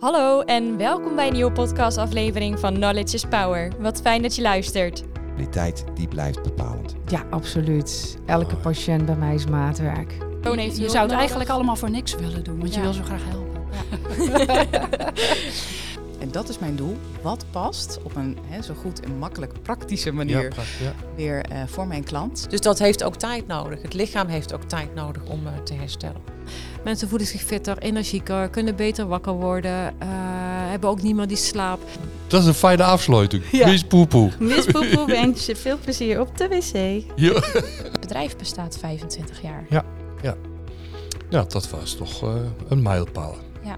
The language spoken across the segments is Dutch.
Hallo en welkom bij een nieuwe podcastaflevering van Knowledge is Power. Wat fijn dat je luistert. Kwaliteit die blijft bepalend. Ja, absoluut. Elke Mooi. patiënt bij mij is maatwerk. Je hulp zou het eigenlijk allemaal voor niks willen doen, want Ja. je wil zo graag helpen. En dat is mijn doel. Wat past op een hè, zo goed en makkelijk praktische manier ja. weer eh, voor mijn klant. Dus dat heeft ook tijd nodig. Het lichaam heeft ook tijd nodig om eh, te herstellen. Mensen voelen zich fitter, energieker, kunnen beter wakker worden, eh, hebben ook niet meer die slaap. Dat is een fijne afsluiting. Ja. Mis poepoe. Miss Poepoe wens je veel plezier op de wc. Ja. Het bedrijf bestaat 25 jaar. ja, dat was toch eh, een mijlpaal. Ja.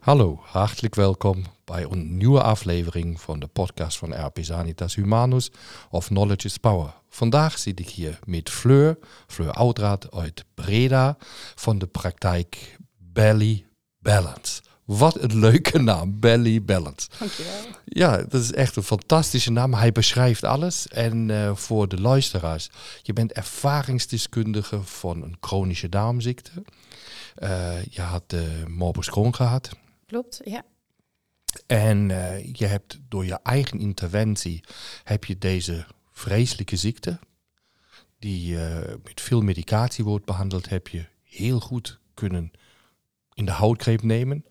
Hallo, hartelijk welkom bij een nieuwe aflevering van de podcast van RP Sanitas Humanus of Knowledge is Power. Vandaag zit ik hier met Fleur, Fleur Oudraad uit Breda van de praktijk Belly Balance. Wat een leuke naam, Belly Balance. Dankjewel. Ja, dat is echt een fantastische naam. Hij beschrijft alles. En eh, voor de luisteraars, je bent ervaringsdeskundige van een chronische darmziekte. Eh, je had de morbus Crohn gehad. Klopt, ja. En eh, je hebt door je eigen interventie, heb je deze vreselijke ziekte, die eh, met veel medicatie wordt behandeld, heb je heel goed kunnen in de houtgreep nemen.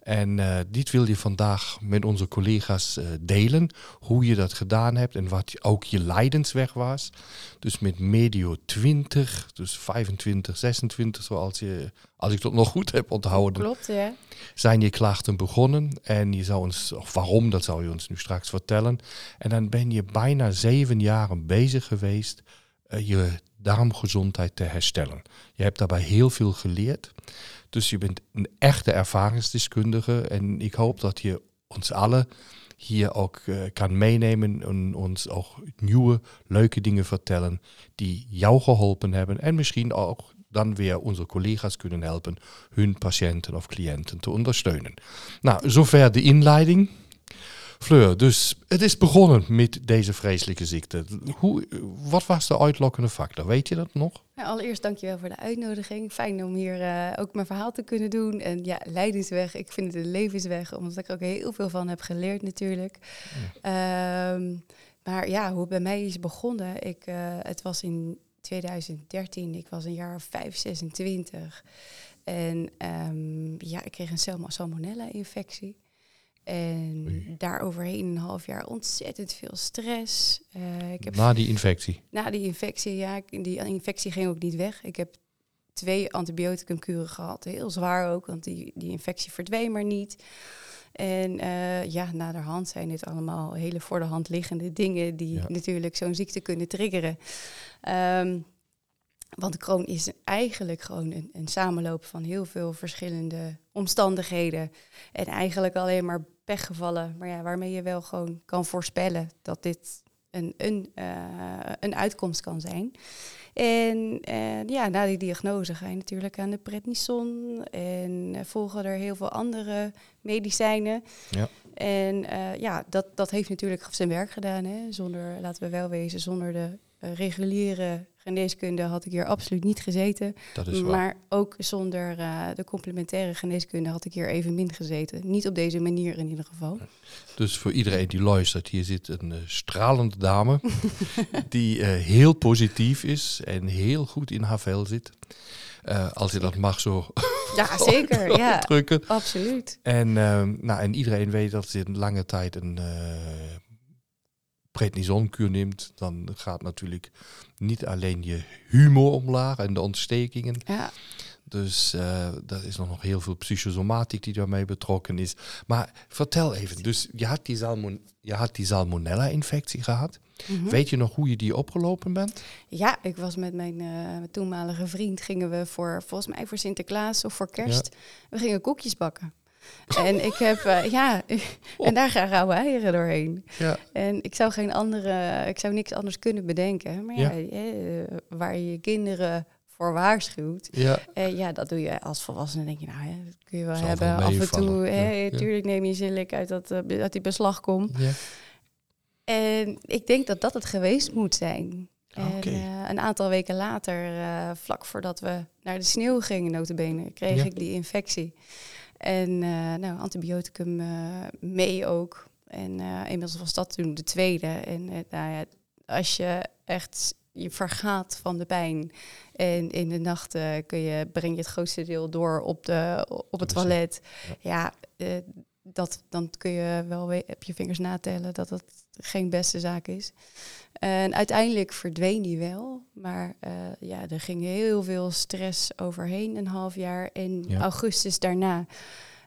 En eh, dit wil je vandaag met onze collega's eh, delen, hoe je dat gedaan hebt en wat ook je lijdensweg was. Dus met medio 20, dus 25, 26, zoals je, als ik dat nog goed heb onthouden Klopt, ja. zijn je klachten begonnen. En je zou ons, of waarom, dat zou je ons nu straks vertellen. En dan ben je bijna zeven jaren bezig geweest eh, je darmgezondheid te herstellen. Je hebt daarbij heel veel geleerd. Dus je bent een echte ervaringsdeskundige. En ik hoop dat je ons alle hier ook eh, kan meenemen en ons ook nieuwe, leuke dingen vertellen die jou geholpen hebben. En misschien ook dan weer onze collega's kunnen helpen hun patiënten of cliënten te ondersteunen. Nou, zover de inleiding. Fleur, dus het is begonnen met deze vreselijke ziekte. Hoe, wat was de uitlokkende factor? Weet je dat nog? Nou, allereerst dankjewel voor de uitnodiging. Fijn om hier eh, ook mijn verhaal te kunnen doen. En ja, Leidensweg, ik vind het een levensweg, omdat ik er ook heel veel van heb geleerd natuurlijk. Ehm, maar ja, hoe het bij mij is begonnen, ik, eh, het was in 2013, ik was een jaar of 5, 26. En ehm, ja, ik kreeg een salmo- salmonella-infectie. En Oei. daar overheen een half jaar ontzettend veel stress. Eh, ik heb Na die infectie. na die infectie, ja, die infectie ging ook niet weg. Ik heb twee antibioticumkuren gehad, heel zwaar ook, want die, die infectie verdween maar niet. En eh, ja, naderhand zijn dit allemaal hele voor de hand liggende dingen die Ja. natuurlijk zo'n ziekte kunnen triggeren. Ehm, want Crohn is eigenlijk gewoon een, een samenloop van heel veel verschillende omstandigheden. En eigenlijk alleen maar pechgevallen, maar ja, waarmee je wel gewoon kan voorspellen dat dit een, een, eh, een uitkomst kan zijn. En eh, ja, na die diagnose ga je natuurlijk aan de prednison en eh, volgen er heel veel andere medicijnen. Ja. En ja, dat, dat heeft natuurlijk zijn werk gedaan. Hè? Zonder, laten we wel wezen, zonder de eh, reguliere geneeskunde had ik hier absoluut niet gezeten. Dat is waar. Maar ook zonder eh, de complementaire geneeskunde had ik hier even min gezeten. Niet op deze manier in ieder geval. Dus voor iedereen die luistert, hier zit een eh, stralende dame die heel positief is en heel goed in haar vel zit. Als je dat mag zo Ja, zeker. ja, drukken. absoluut. En, ehm, nou, en iedereen weet dat ze een lange tijd een prednisonkuur neemt. Dan gaat natuurlijk niet alleen je humor omlaag en de ontstekingen. Ja, Dus eh er is nog heel veel psychosomatiek die daarmee betrokken is. Maar vertel even, dus je had die, salmon je had die salmonella-infectie gehad. Mhm. Weet je nog hoe je die opgelopen bent? ja ik was met mijn, eh, mijn toenmalige vriend, gingen we voor, volgens mij voor Sinterklaas of voor kerst, we gingen koekjes bakken. En ik heb, eh, ja, en daar gaan rauwe eieren doorheen. Ja. En ik zou geen andere, ik zou niks anders kunnen bedenken. Maar ja, Ja. eh, waar je je kinderen voor waarschuwt, Ja, eh, ja, dat doe je als volwassene. denk je, nou, hè, dat kun je wel Zal hebben. Af en toe, hè, Ja, ja. tuurlijk neem je zillik uit dat, uit die beslagkom. ja. En ik denk dat dat het geweest moet zijn. En een aantal weken later, vlak voordat we naar de sneeuw gingen, notabene, kreeg Ja. ik die infectie. En eh, nou, antibioticum eh, mee ook. En eh, inmiddels was dat toen de tweede. En nou ja, als je echt je vergaat van de pijn en in de nacht eh, kun je, breng je het grootste deel door op, de, op het toilet. Ja, dat, dan kun je wel we- op je vingers natellen dat dat geen beste zaak is. En uiteindelijk verdween die wel. Maar eh, ja, er ging heel veel stress overheen, een half jaar. En Ja. augustus daarna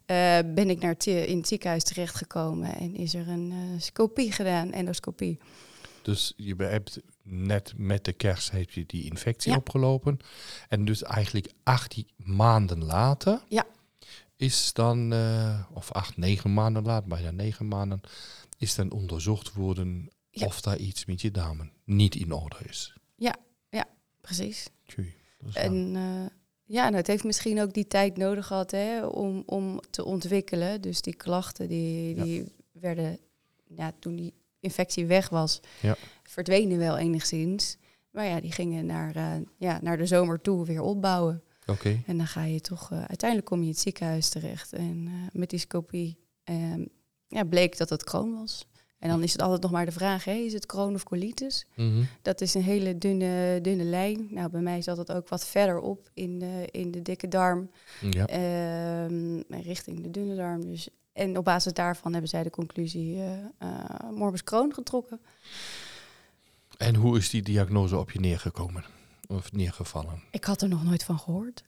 eh, ben ik naar in het ziekenhuis terechtgekomen. En is er een eh, scopie gedaan, endoscopie. Dus je hebt net met de kerst heb je die infectie Ja. opgelopen. En dus eigenlijk 18 maanden later Ja. is dan, of acht, negen maanden later, bijna negen maanden, is dan onderzocht worden Ja. of daar iets met je darmen niet in orde is. Precies. Tjie, dat is lang. En eh, ja, nou, het heeft misschien ook die tijd nodig gehad hè, om, om te ontwikkelen. Dus die klachten die, Ja. die werden, ja, toen die infectie weg was, Ja. verdwenen wel enigszins. Maar ja, die gingen naar, eh, ja, naar de zomer toe weer opbouwen. Oké, En dan ga je toch, eh, uiteindelijk kom je in het ziekenhuis terecht. En met die scopie ehm, ja, bleek dat het kroon was. En dan is het altijd nog maar de vraag, hè, is het kroon of colitis? Mhm. Dat is een hele dunne, dunne lijn. Nou, bij mij zat het ook wat verder op in de, in de dikke darm, ja. ehm, richting de dunne darm. Dus, en op basis daarvan hebben zij de conclusie eh, morbus Crohn getrokken. En hoe is die diagnose op je neergekomen? Of neergevallen? Ik had er nog nooit van gehoord.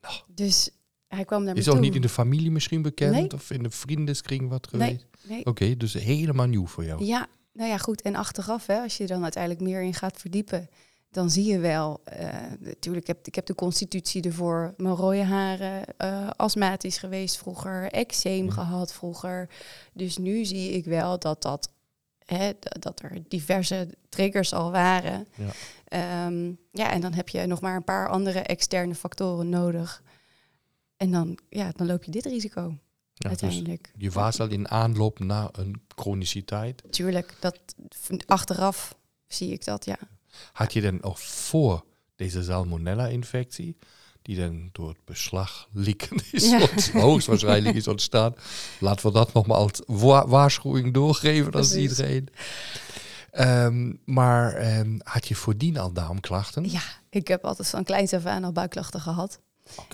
Nou. Dus hij kwam naar Is ook niet in de familie misschien bekend? Nee. Of in de vriendenskring wat geweest? nee. Oké, dus helemaal nieuw voor jou. Ja, nou ja, goed. En achteraf, hè, als je dan uiteindelijk meer in gaat verdiepen, dan zie je wel. eh, natuurlijk, ik heb, ik heb de constitutie ervoor. Mijn rode haren, eh astmatisch geweest vroeger, eczeem Ja. gehad vroeger. Dus nu zie ik wel dat, dat, dat er diverse triggers al waren. Ja. Ehm, ja, en dan heb je nog maar een paar andere externe factoren nodig. En dan, ja, dan loop je dit risico Ja, dus uiteindelijk. je was al in aanloop naar een chroniciteit. Tuurlijk, dat, achteraf zie ik dat, ja. Had je dan ook voor deze salmonella-infectie, die dan door het beslag lieken is, Ja. hoogstwaarschijnlijk is ontstaan. Laten we dat nog maar als wa- waarschuwing doorgeven aan iedereen. Ehm, maar ehm, had je voordien al darmklachten? Ja, ik heb altijd van kleins af aan al buikklachten gehad.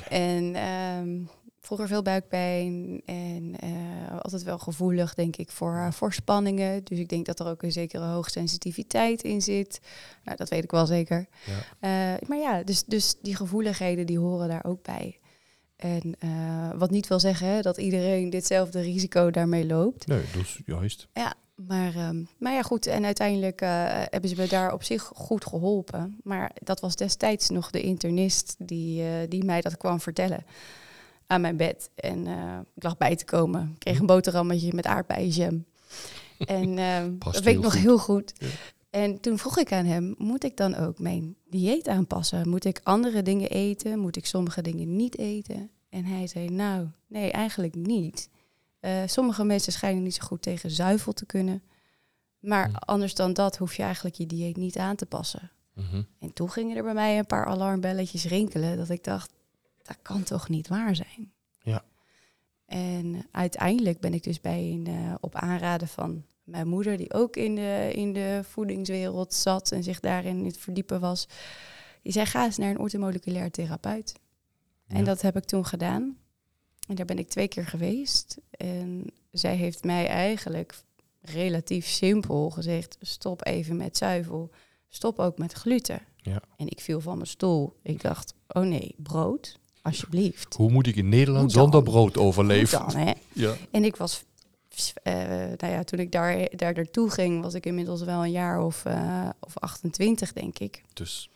En ehm, vroeger veel buikpijn en eh, altijd wel gevoelig, denk ik, voor, eh, voor spanningen. Dus ik denk dat er ook een zekere hoogsensitiviteit in zit. Nou, dat weet ik wel zeker. Ja. Eh, maar ja, dus, dus die gevoeligheden die horen daar ook bij. En eh, wat niet wil zeggen hè, dat iedereen ditzelfde risico daarmee loopt. Nee, dus juist. Ja, maar, ehm, maar ja, goed. En uiteindelijk eh, hebben ze me daar op zich goed geholpen. Maar dat was destijds nog de internist die, eh, die mij dat kwam vertellen aan mijn bed. En eh, ik lag bij te komen. Ik kreeg een boterhammetje met aardbeienjam. en ehm, dat weet ik nog goed. heel goed. Ja. En toen vroeg ik aan hem, moet ik dan ook mijn dieet aanpassen? Moet ik andere dingen eten? Moet ik sommige dingen niet eten? En hij zei, nou, nee, eigenlijk niet. Eh, sommige mensen schijnen niet zo goed tegen zuivel te kunnen. Maar Hm. anders dan dat hoef je eigenlijk je dieet niet aan te passen. Mhm. En toen gingen er bij mij een paar alarmbelletjes rinkelen. Dat ik dacht, dat kan toch niet waar zijn? Ja. En uiteindelijk ben ik dus bij een, eh, op aanraden van mijn moeder, die ook in de, in de voedingswereld zat en zich daarin in het verdiepen was. Die zei, ga eens naar een orthomoleculair therapeut. En dat heb ik toen gedaan. En daar ben ik twee keer geweest. En zij heeft mij eigenlijk relatief simpel gezegd: stop even met zuivel, stop ook met gluten. Ja. En ik viel van mijn stoel. Ik dacht: oh nee, brood, alsjeblieft. Hoe moet ik in Nederland zonder brood overleven? dan, hè? Ja. En ik was, eh, nou ja, toen ik daar, daar naartoe ging, was ik inmiddels wel een jaar of, eh, of 28, denk ik. Dus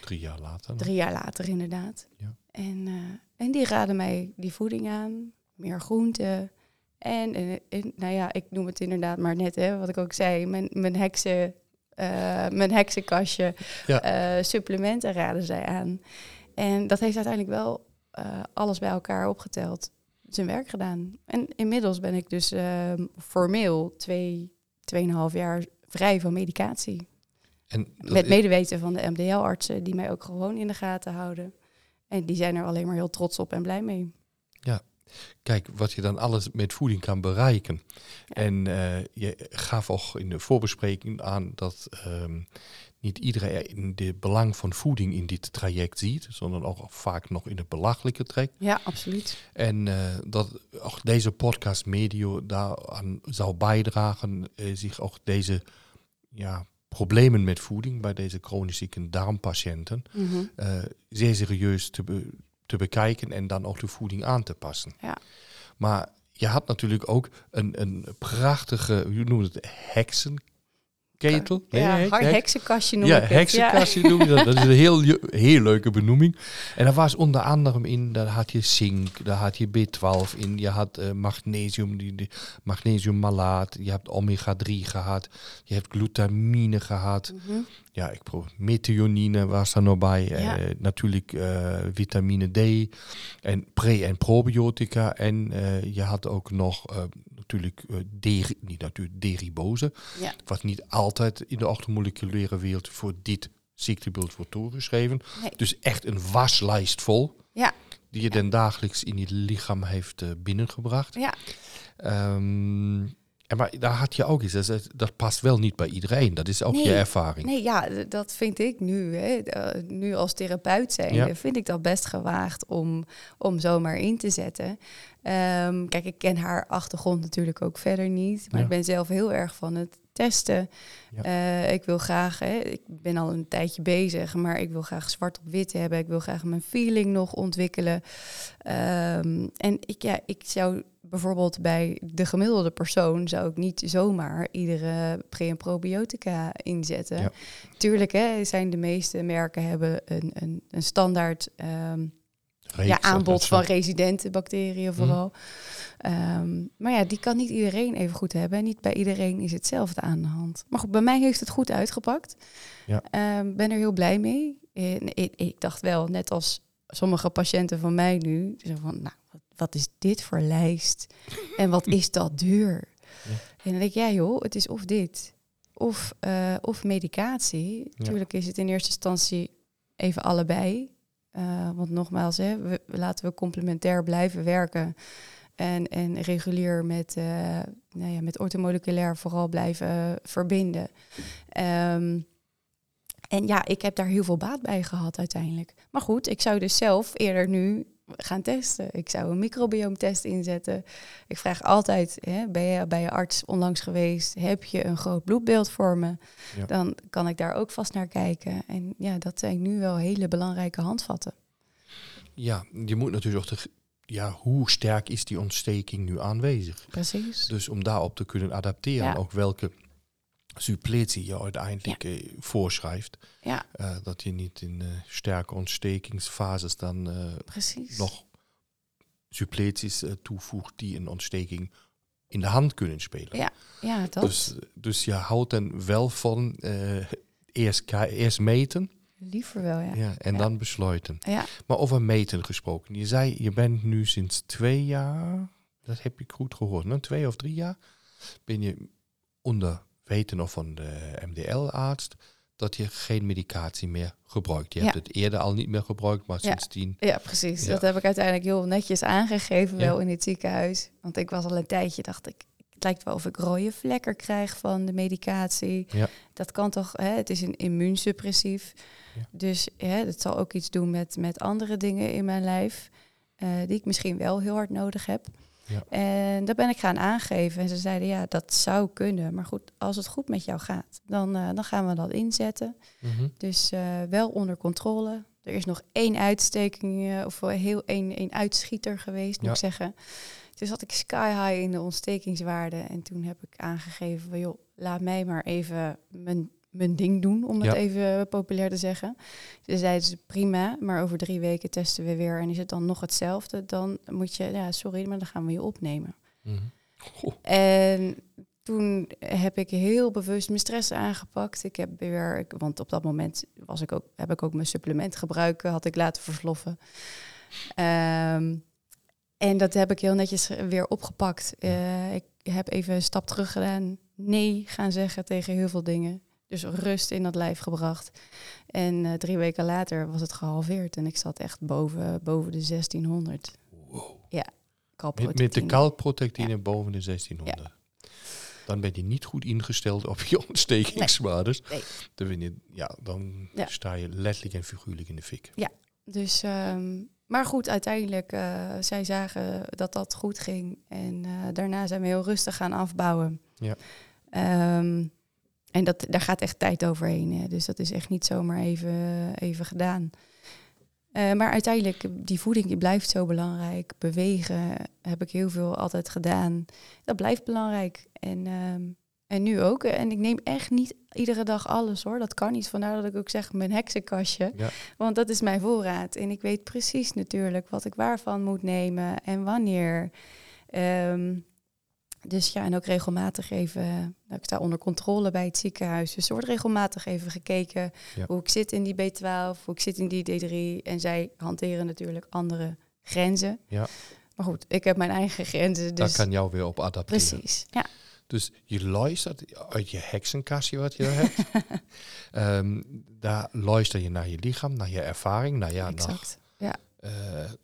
drie jaar later. Drie jaar later, inderdaad. Ja. En, eh, en die raden mij die voeding aan, meer groenten. En, en, nou ja, ik noem het inderdaad maar net, hè, wat ik ook zei, mijn, mijn, heksen, eh, mijn heksenkastje, Ja. eh, supplementen raden zij aan. En dat heeft uiteindelijk wel eh, alles bij elkaar opgeteld zijn werk gedaan. En inmiddels ben ik dus eh, formeel twee, tweeënhalf jaar vrij van medicatie. En Met medeweten van de MDL-artsen die mij ook gewoon in de gaten houden. En die zijn er alleen maar heel trots op en blij mee. kijk, wat je dan alles met voeding kan bereiken. En eh, je gaf ook in de voorbespreking aan dat ehm, niet iedereen de belang van voeding in dit traject ziet, sondern ook vaak nog in het belachelijke trekt. Ja, absoluut. En eh, dat ook deze podcast medio daaraan zou bijdragen, eh, zich ook deze ja, problemen met voeding bij deze chronisch zieke darmpatiënten Mhm. eh, zeer serieus te, be- te bekijken en dan ook de voeding aan te passen. Ja. Maar je had natuurlijk ook een, een prachtige, je het, Nee, ja, hek- hard hek- heksenkastje noem ja, ik heksenkastje noem je dat. Dat is een heel, heel leuke benoeming. En daar was onder andere in, daar had je zink, daar had je B12 in, je had eh, magnesium, die, die magnesiummalaat, je hebt omega-3 gehad, je hebt glutamine gehad. Mhm. Ja, ik proef methionine was er nog bij. Ja. eh, natuurlijk eh, vitamine D en pre- en probiotica. En je had ook nog natuurlijk, eh, deri- niet natuurlijk deribose. Ja. Wat niet altijd in de orthomoleculaire wereld voor dit ziektebeeld wordt toegeschreven. Nee. Dus echt een waslijst vol. Ja. Die je dan dagelijks in je lichaam heeft eh, binnengebracht. Ja. Ehm, en maar daar had je ook iets. Dat, past wel niet bij iedereen. Dat is ook je ervaring. Nee, ja, dat vind ik nu. Hè. Nu als therapeut zijn, Ja. vind ik dat best gewaagd om, om zomaar in te zetten. Ehm, kijk, ik ken haar achtergrond natuurlijk ook verder niet. Maar Ja. ik ben zelf heel erg van het testen. Ja. Eh, ik wil graag, hè, ik ben al een tijdje bezig, maar ik wil graag zwart op wit hebben. Ik wil graag mijn feeling nog ontwikkelen. Ehm, en ik, ja, ik zou bijvoorbeeld bij de gemiddelde persoon zou ik niet zomaar iedere pre- en probiotica inzetten. Ja. Tuurlijk, hè, zijn de meeste merken hebben een, een, een standaard ehm, Ja, aanbod van residente bacteriën vooral. Ehm, maar ja, die kan niet iedereen even goed hebben. En niet bij iedereen is hetzelfde aan de hand. Maar goed, bij mij heeft het goed uitgepakt. Ja. Ehm, ben er heel blij mee. En ik, ik dacht wel, net als sommige patiënten van mij nu, zo van, nou, wat, wat is dit voor lijst? en wat is dat duur? Ja. En dan denk ik, ja joh, het is of dit, of, eh, of medicatie. Ja. Tuurlijk is het in eerste instantie even allebei. Eh, want nogmaals, hè, we, laten we complementair blijven werken. En, en regulier met, eh nou ja, met orthomoleculair vooral blijven verbinden. Ehm, en ja, ik heb daar heel veel baat bij gehad uiteindelijk. Maar goed, ik zou dus zelf eerder nu gaan testen. Ik zou een microbioomtest inzetten. Ik vraag altijd, hè, ben je bij je arts onlangs geweest? Heb je een groot bloedbeeld voor me? Ja. Dan kan ik daar ook vast naar kijken. En ja, dat zijn nu wel hele belangrijke handvatten. Ja, je moet natuurlijk ook de, ja, hoe sterk is die ontsteking nu aanwezig? Precies. Dus om daarop te kunnen adapteren, Ja. ook welke suppletie je uiteindelijk eh, voorschrijft. Ja, Eh, dat je niet in eh, sterke ontstekingsfases dan nog suppleties toevoegt die een ontsteking in de hand kunnen spelen. Ja, Ja, dat. Dus, dus je houdt dan wel van eerst, eerst meten Liever wel, ja. ja, en Ja. dan besluiten. Ja, Maar over meten gesproken. Je zei, je bent nu sinds twee jaar, dat heb ik goed gehoord, ne? twee of drie jaar, ben je onder weten of van de MDL-arts dat je geen medicatie meer gebruikt. Je hebt het eerder al niet meer gebruikt, maar sindsdien. ja precies. Dat heb ik uiteindelijk heel netjes aangegeven wel in het ziekenhuis. Want ik was al een tijdje, dacht ik, het lijkt wel of ik rode vlekken krijg van de medicatie. Ja. Dat kan toch, hè? het is een immuunsuppressief. Ja. Dus hè, het zal ook iets doen met, met andere dingen in mijn lijf. eh, die ik misschien wel heel hard nodig heb. Ja. En dat ben ik gaan aangeven. En ze zeiden, ja, dat zou kunnen. Maar goed, als het goed met jou gaat, dan, eh, dan gaan we dat inzetten. Mhm. Dus eh, wel onder controle. Er is nog één uitsteking, eh, of heel één, één uitschieter geweest, moet Ja. ik zeggen. Dus had ik sky high in de ontstekingswaarde. En toen heb ik aangegeven van, joh, laat mij maar even mijn, mijn ding doen, om het Ja. even populair te zeggen. Dus zeiden ze, prima, maar over drie weken testen we weer. En is het dan nog hetzelfde, dan moet je, ja, sorry, maar dan gaan we je opnemen. Mhm. En toen heb ik heel bewust mijn stress aangepakt. Ik heb weer, want op dat moment was ik ook, heb ik ook mijn supplement gebruiken, had ik laten versloffen. Ehm, en dat heb ik heel netjes weer opgepakt. Eh, ik heb even een stap terug gedaan. Nee gaan zeggen tegen heel veel dingen. Dus rust in dat lijf gebracht. En eh, drie weken later was het gehalveerd en ik zat echt boven, boven de 1600. Wow. Ja, Met, de kalprotectine boven de 1600. Dan ben je niet goed ingesteld op je ontstekingswaardes. Nee. Dan, ben je, ja, dan Ja. sta je letterlijk en figuurlijk in de fik. Dus, ehm, maar goed, uiteindelijk, uh, zij zagen dat dat goed ging. En uh, daarna zijn we heel rustig gaan afbouwen. Ja. Um, en dat, daar gaat echt tijd overheen. Hè. Dus dat is echt niet zomaar even, even gedaan. Uh, maar uiteindelijk, die voeding die blijft zo belangrijk. Bewegen heb ik heel veel altijd gedaan. Dat blijft belangrijk. En, um, en nu ook. En ik neem echt niet iedere dag alles hoor. Dat kan niet. Vandaar dat ik ook zeg mijn heksenkastje. Ja. Want dat is mijn voorraad. En ik weet precies natuurlijk wat ik waarvan moet nemen en wanneer. Um, dus ja, en ook regelmatig even. Nou, ik sta onder controle bij het ziekenhuis. Dus er wordt regelmatig even gekeken Ja. hoe ik zit in die B12, hoe ik zit in die D3. En zij hanteren natuurlijk andere grenzen. Ja. Maar goed, ik heb mijn eigen grenzen. Dus Daar kan jou weer op adapteren. precies. Ja. Dus je luistert uit je heksenkastje wat je hebt. um, daar luister je naar je lichaam, naar je ervaring. Nou ja, exact. Ja. uh,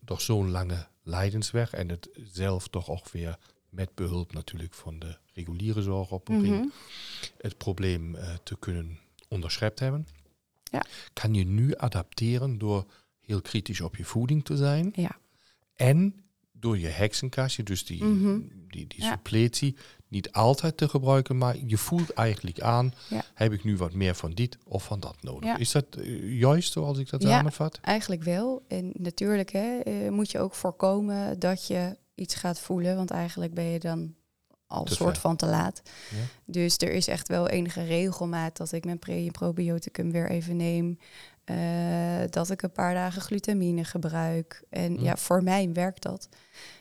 door zo'n lange lijdensweg. En het zelf toch ook weer met behulp natuurlijk van de reguliere zorg op een Mhm. ring, het probleem uh, te kunnen onderschept hebben. Ja. Kan je nu adapteren door heel kritisch op je voeding te zijn. Ja. En door je heksenkastje, dus die, Mhm. die, die Ja. suppletie, niet altijd te gebruiken, maar je voelt eigenlijk aan, Ja. heb ik nu wat meer van dit of van dat nodig. Ja. Is dat uh, juist zoals ik dat Ja. samenvat? Eigenlijk wel. En natuurlijk hè, uh, moet je ook voorkomen dat je iets gaat voelen. Want eigenlijk ben je dan al Te soort ver. van te laat. Ja. Dus er is echt wel enige regelmaat dat ik mijn pre- en probioticum weer even neem. Uh, dat ik een paar dagen glutamine gebruik. En Mm. ja, voor mij werkt dat.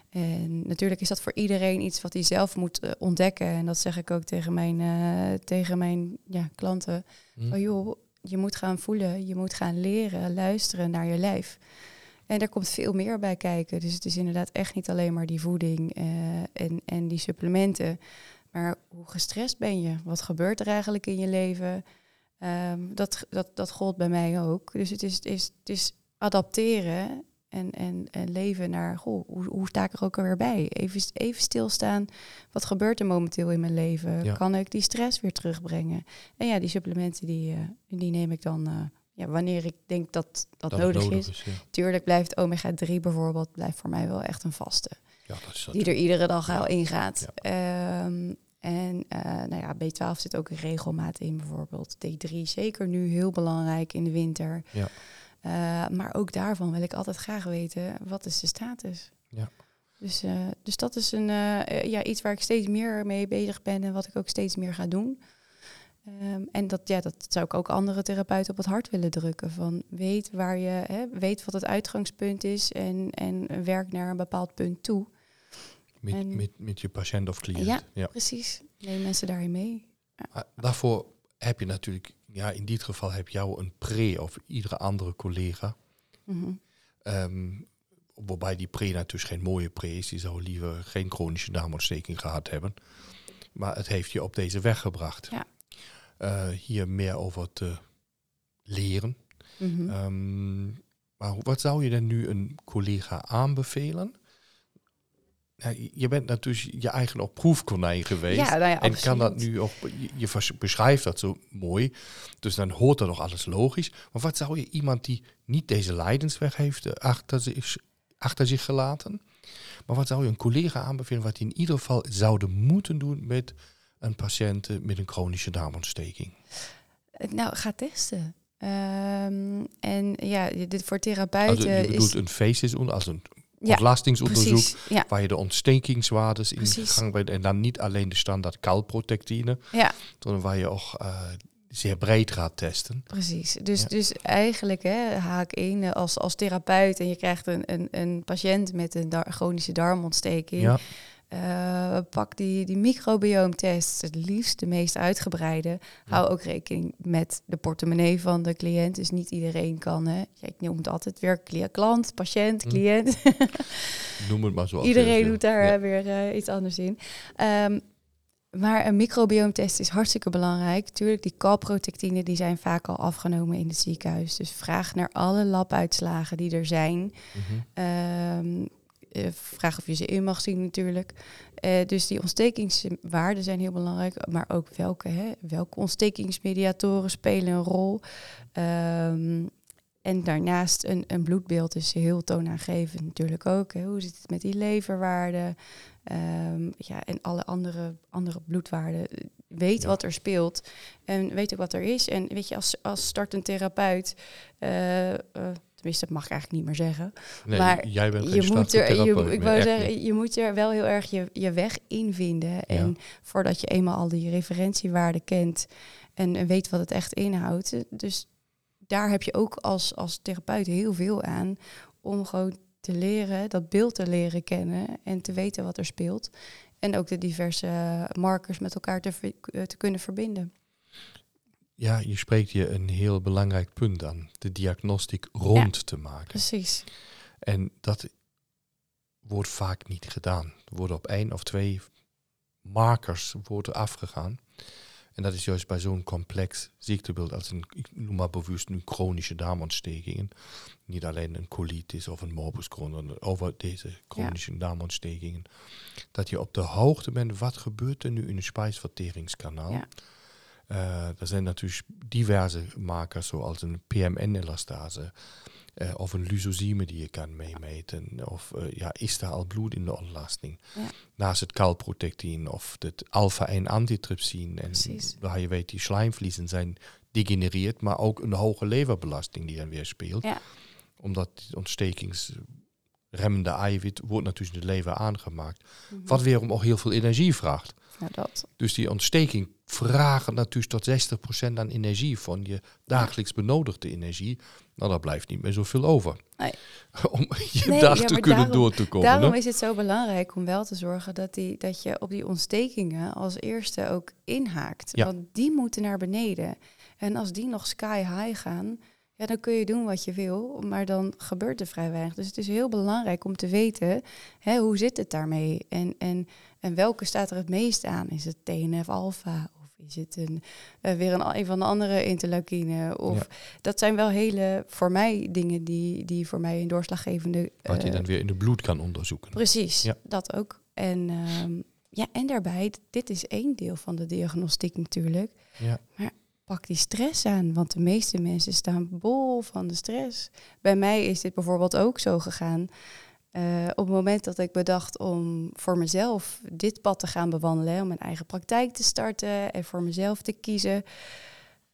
En natuurlijk is dat voor iedereen iets wat hij zelf moet uh, ontdekken. En dat zeg ik ook tegen mijn, uh, tegen mijn ja, klanten. Hm? Oh joh, je moet gaan voelen, je moet gaan leren, luisteren naar je lijf. En daar komt veel meer bij kijken. Dus het is inderdaad echt niet alleen maar die voeding uh, en, en die supplementen. Maar hoe gestrest ben je? Wat gebeurt er eigenlijk in je leven? Um, dat, dat, dat gold bij mij ook. Dus het is, het is, het is adapteren en, en, en leven naar, goh, hoe, hoe sta ik er ook alweer bij? Even, even stilstaan, wat gebeurt er momenteel in mijn leven? Ja. Kan ik die stress weer terugbrengen? En ja, die supplementen, die, uh, die neem ik dan... Uh, ja, wanneer ik denk dat dat, Dat nodig, nodig is. is, ja. Tuurlijk blijft omega-3 bijvoorbeeld blijft voor mij wel echt een vaste. Ja, dat is dat. Die er iedere dag al ingaat. Ehm, en uh, nou ja, B12 zit ook regelmaat in bijvoorbeeld. D3 zeker nu heel belangrijk in de winter. Ja. Uh, maar ook daarvan wil ik altijd graag weten, wat is de status? Ja. Dus, uh, dus dat is een, ja, iets waar ik steeds meer mee bezig ben en wat ik ook steeds meer ga doen. Um, en dat, ja, dat zou ik ook andere therapeuten op het hart willen drukken. Van weet waar je, hè, weet wat het uitgangspunt is en, en werk naar een bepaald punt toe. Met, En- met, met je patiënt of cliënt. Ja. ja. Precies, neem mensen daarin mee. Maar daarvoor heb je natuurlijk, ja, in dit geval heb jou een pre of iedere andere collega. Mhm. Ehm, waarbij die pre natuurlijk geen mooie pre is. Die zou liever geen chronische darmontsteking gehad hebben. Maar het heeft je op deze weg gebracht. Ja. Eh, hier meer over te leren. Mhm. Ehm, maar wat zou je dan nu een collega aanbevelen? Ja, je- bent natuurlijk je eigen op proefkonijn geweest. ja, nou ja, En kan dat nu ook, je, beschrijft dat zo mooi, dus dan hoort er nog alles logisch. Maar wat zou je iemand die niet deze lijdensweg heeft eh, achter zich, achter zich gelaten, maar wat zou je een collega aanbevelen wat die in ieder geval zouden moeten doen met een patiënt eh, met een chronische darmontsteking? Eh, Nou, ga testen. Ehm, en ja, dit voor therapeuten je bedoelt is... een feestis, als een Ja, ontlastingsonderzoek, ja, waar je de ontstekingswaardes in gang brengt en dan niet alleen de standaard kalprotectine, ja, sondern waar je ook eh, zeer breed gaat testen. precies. Dus, Ja. dus eigenlijk hè, haak in als, als therapeut en je krijgt een, een, een patiënt met een dar- chronische darmontsteking. Ja, Eh, pak die, die microbioomtest, het liefst de meest uitgebreide. Hou ook rekening met de portemonnee van de cliënt. Dus niet iedereen kan. Hè. Ja, ik noem het altijd weer klant, patiënt, Hm. cliënt. noem het maar zo. Iedereen doet daar Ja. weer eh, iets anders in. Ehm, maar een microbioomtest is hartstikke belangrijk. Tuurlijk, die calprotectine die zijn vaak al afgenomen in het ziekenhuis. Dus vraag naar alle labuitslagen die er zijn. Eh, vraag of je ze in mag zien natuurlijk. Eh, dus die ontstekingswaarden zijn heel belangrijk. Maar ook welke, hè, welke ontstekingsmediatoren spelen een rol. Ehm, en daarnaast een, een bloedbeeld is heel toonaangevend natuurlijk ook. Hè. Hoe zit het met die leverwaarden? Ehm, ja, en alle andere, andere bloedwaarden. Weet Ja. wat er speelt en weet ook wat er is. En weet je, als, als startend therapeut, eh, eh, tenminste, dat mag ik eigenlijk niet meer zeggen. Nee, maar jij bent geen je moet er, je, ik wou zeggen, niet. je moet er wel heel erg je, je weg in vinden. En voordat je eenmaal al die referentiewaarden kent en, en weet wat het echt inhoudt. Dus daar heb je ook als, als therapeut heel veel aan om gewoon te leren, dat beeld te leren kennen en te weten wat er speelt. En ook de diverse markers met elkaar te, eh, te kunnen verbinden. Ja, je spreekt je een heel belangrijk punt aan. De diagnostiek rond te maken. Precies. En dat wordt vaak niet gedaan. Er worden op één of twee markers worden afgegaan. En dat is juist bij zo'n complex ziektebeeld als een, ik noem maar bewust nu chronische darmontstekingen. Niet alleen een colitis of een morbus Crohn, maar over deze chronische darmontstekingen. Dat je op de hoogte bent, wat gebeurt er nu in het spijsverteringskanaal? Ja. Eh, er zijn natuurlijk diverse markers, zoals een PMN-elastase eh, of een lysosime die je kan meemeten. Of eh, ja, is daar al bloed in de ontlasting? Ja. Naast het calprotectin of het alpha-1-antitrypsin. En Precies. waar je weet, die slijmvliezen zijn degenereerd, maar ook een hoge leverbelasting die dan weer speelt. Ja. Omdat die ontstekingsremmende eiwit wordt natuurlijk in de lever aangemaakt. Mhm. Wat weer ook heel veel energie vraagt. Dat. Dus die ontsteking vraagt natuurlijk tot 60% aan energie van je dagelijks benodigde energie. Nou, daar blijft niet meer zoveel over. Nee. Om je Nee, dag ja, te kunnen daarom- door te komen. Daarom hè? is het zo belangrijk om wel te zorgen dat, die, dat je op die ontstekingen als eerste ook inhaakt. Ja. Want die moeten naar beneden. En als die nog sky high gaan, ja, dan kun je doen wat je wil, maar dan gebeurt er vrij weinig. Dus het is heel belangrijk om te weten, hè, hoe zit het daarmee? En, en, en welke staat er het meest aan? Is het TNF-alpha? Of is het een, eh, weer een, een van de andere interleukine? Of Ja. dat zijn wel hele, voor mij, dingen die, die voor mij een doorslaggevende... Wat je dan weer in het bloed kan onderzoeken. Precies, Ja. dat ook. En, ehm, ja, en daarbij, dit is één deel van de diagnostiek natuurlijk. Ja. Maar pak die stress aan, want de meeste mensen staan bol van de stress. Bij mij is dit bijvoorbeeld ook zo gegaan. Eh, op het moment dat ik bedacht om voor mezelf dit pad te gaan bewandelen, om mijn eigen praktijk te starten en voor mezelf te kiezen,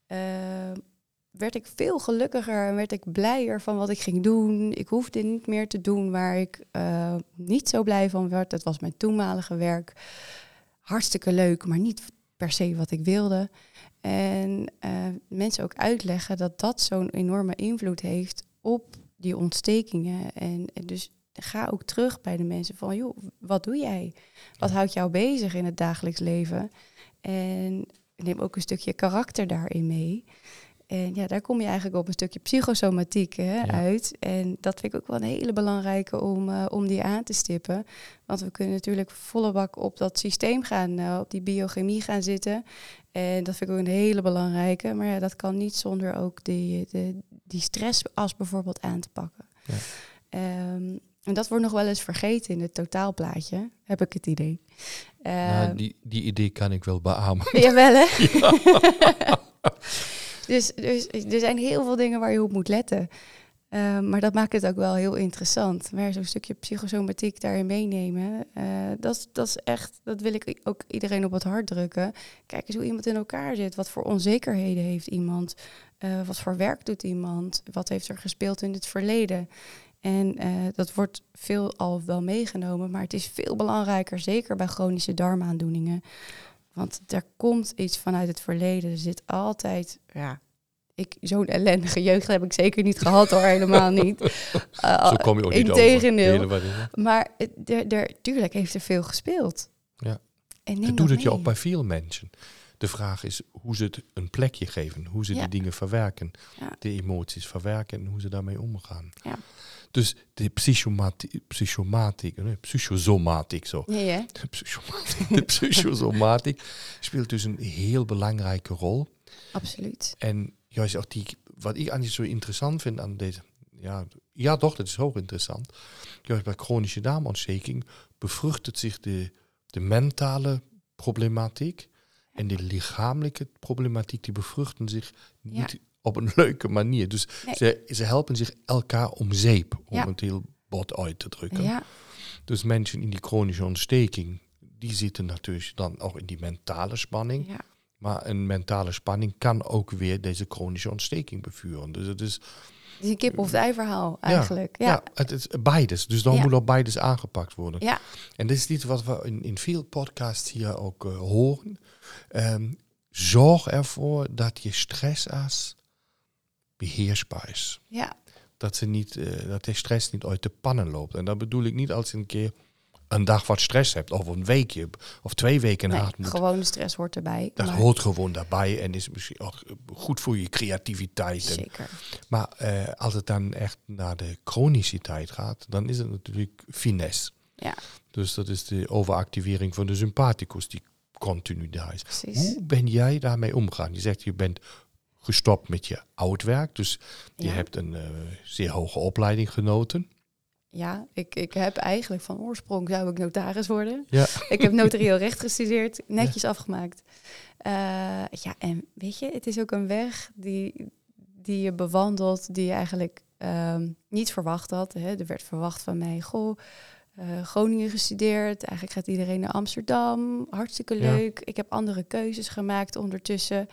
eh, werd ik veel gelukkiger en werd ik blijer van wat ik ging doen. Ik hoefde niet meer te doen waar ik eh, niet zo blij van werd. Dat was mijn toenmalige werk. Hartstikke leuk, maar niet per se wat ik wilde. En mensen ook uitleggen dat dat zo'n enorme invloed heeft op die ontstekingen. En, en dus ga ook terug bij de mensen van, joh, wat doe jij? Wat houdt jou bezig in het dagelijks leven? En neem ook een stukje karakter daarin mee. En ja, daar kom je eigenlijk op een stukje psychosomatiek hè, uit. En dat vind ik ook wel een hele belangrijke om, eh, om die aan te stippen. Want we kunnen natuurlijk volle bak op dat systeem gaan, eh, op die biochemie gaan zitten. En dat vind ik ook een hele belangrijke. Maar ja, dat kan niet zonder ook die, de, die stressas bijvoorbeeld aan te pakken. Ja. Ehm, en dat wordt nog wel eens vergeten in het totaalplaatje, heb ik het idee. Nou, Ehm, die, die idee kan ik wel beamen. Jawel, hè? dus, dus er zijn heel veel dingen waar je op moet letten. Ehm, maar dat maakt het ook wel heel interessant. Maar zo'n stukje psychosomatiek daarin meenemen, eh, dat, is- dat is echt, dat wil ik ook iedereen op het hart drukken. Kijk eens hoe iemand in elkaar zit. Wat voor onzekerheden heeft iemand? Eh, wat voor werk doet iemand? Wat heeft er gespeeld in het verleden? En eh, dat wordt veel al wel meegenomen, maar het is veel belangrijker, zeker bij chronische darmaandoeningen. Want er komt iets vanuit het verleden. Er zit altijd, ja, ik, zo'n ellendige jeugd heb ik zeker niet gehad hoor, helemaal niet. Uh, Zo kom je ook niet over. Integendeel. Maar er, er, tuurlijk heeft er veel gespeeld. Ja. En Dat doet het je ook bij veel mensen. De vraag is hoe ze het een plekje geven, hoe ze Ja. die dingen verwerken, Ja. de emoties verwerken en hoe ze daarmee omgaan. Ja. Dus de psychomati- psychomatiek, nee, psychosomatiek zo. Ja, ja. De psychosomatiek speelt dus een heel belangrijke rol. absoluut. En juist ook die, wat ik eigenlijk zo interessant vind aan deze, ja, ja toch, dat is hoog interessant. Juist bij chronische darmontsteking bevruchtet zich de, de mentale problematiek en de lichamelijke problematiek, die bevruchten zich niet op een leuke manier. Dus Nee. ze, ze helpen zich elkaar om zeep, om Ja. het heel bot uit te drukken. Ja, Dus mensen in die chronische ontsteking, die zitten natuurlijk dan ook in die mentale spanning. ja. Maar een mentale spanning kan ook weer deze chronische ontsteking bevuren. Dus het is Het is een kip of ei verhaal eigenlijk. ja. Ja, het is beides. Dus dan moet ook beides aangepakt worden. Ja. En dit is iets wat we in, in veel podcasts hier ook eh, horen. Ehm, zorg ervoor dat je stressas beheersbaar is. ja. Dat, ze niet, eh, dat de stress niet uit de pannen loopt. En dat bedoel ik niet als je een keer een dag wat stress hebt. Of een weekje of twee weken Nee, hard moet. gewone stress hoort erbij. Dat maar- hoort gewoon daarbij en is misschien ook goed voor je creativiteit. En, Zeker. maar eh, als het dan echt naar de chroniciteit gaat, dan is het natuurlijk finesse. Ja. Dus dat is de overactivering van de sympathicus die continu daar is. Precies. Hoe ben jij daarmee omgegaan? Je zegt je bent gestopt met je oud werk, dus je Ja. hebt een eh, zeer hoge opleiding genoten. Ja, ik, ik heb eigenlijk van oorsprong zou ik notaris worden. Ja. Ik heb notarieel recht gestudeerd, netjes afgemaakt. Eh, ja, en weet je, het is ook een weg die, die je bewandelt, die je eigenlijk ehm, niet verwacht had. Hè. Er werd verwacht van mij, goh, eh, Groningen gestudeerd. Eigenlijk gaat iedereen naar Amsterdam. Hartstikke Ja. leuk. Ik heb andere keuzes gemaakt ondertussen.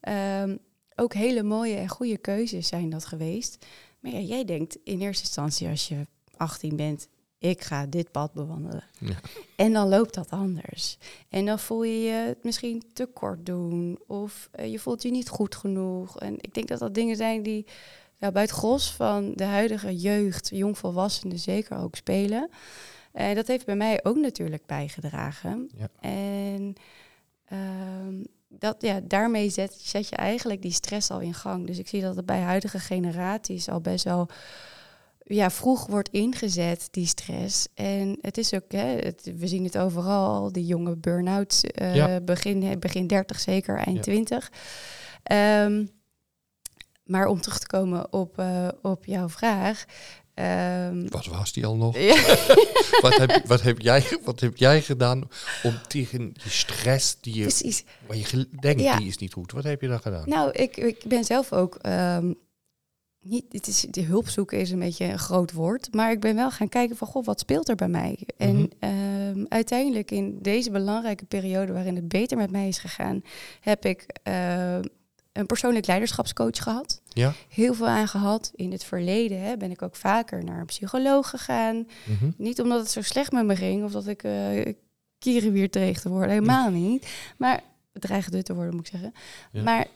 Ehm, ook hele mooie en goede keuzes zijn dat geweest. Maar ja, jij denkt in eerste instantie als je 18 bent, ik ga dit pad bewandelen. Ja. En dan loopt dat anders. En dan voel je je het misschien te kort doen. Of eh, je voelt je niet goed genoeg. En ik denk dat dat dingen zijn die bij het gros van de huidige jeugd, jongvolwassenen zeker ook spelen. En dat heeft bij mij ook natuurlijk bijgedragen. Ja. En ehm, dat, ja, daarmee zet, zet je eigenlijk die stress al in gang. Dus ik zie dat het bij huidige generaties al best wel ja, vroeg wordt ingezet, die stress. En het is ook, hè, het, we zien het overal, die jonge burn-outs, eh, Ja. begin, begin 30 zeker, eind Ja. 20. Ehm, maar om terug te komen op, eh, op jouw vraag. Ehm, Wat was die al nog? wat, heb, wat, heb jij, wat heb jij gedaan om tegen die stress die je, precies. waar je denkt Ja. die is niet goed? Wat heb je dan gedaan? Nou, ik, ik ben zelf ook ehm, niet. Het is, de hulp zoeken is een beetje een groot woord. Maar ik ben wel gaan kijken van goh, wat speelt er bij mij? En Mhm. ehm, uiteindelijk in deze belangrijke periode waarin het beter met mij is gegaan, heb ik een persoonlijk leiderschapscoach gehad. Ja? Heel veel aan gehad. In het verleden hè, ben ik ook vaker naar een psycholoog gegaan. Mhm. Niet omdat het zo slecht met me ging of dat ik uh, kierenwier dreig te worden. Helemaal niet. Maar dreigde te worden, moet ik zeggen. Ja. Maar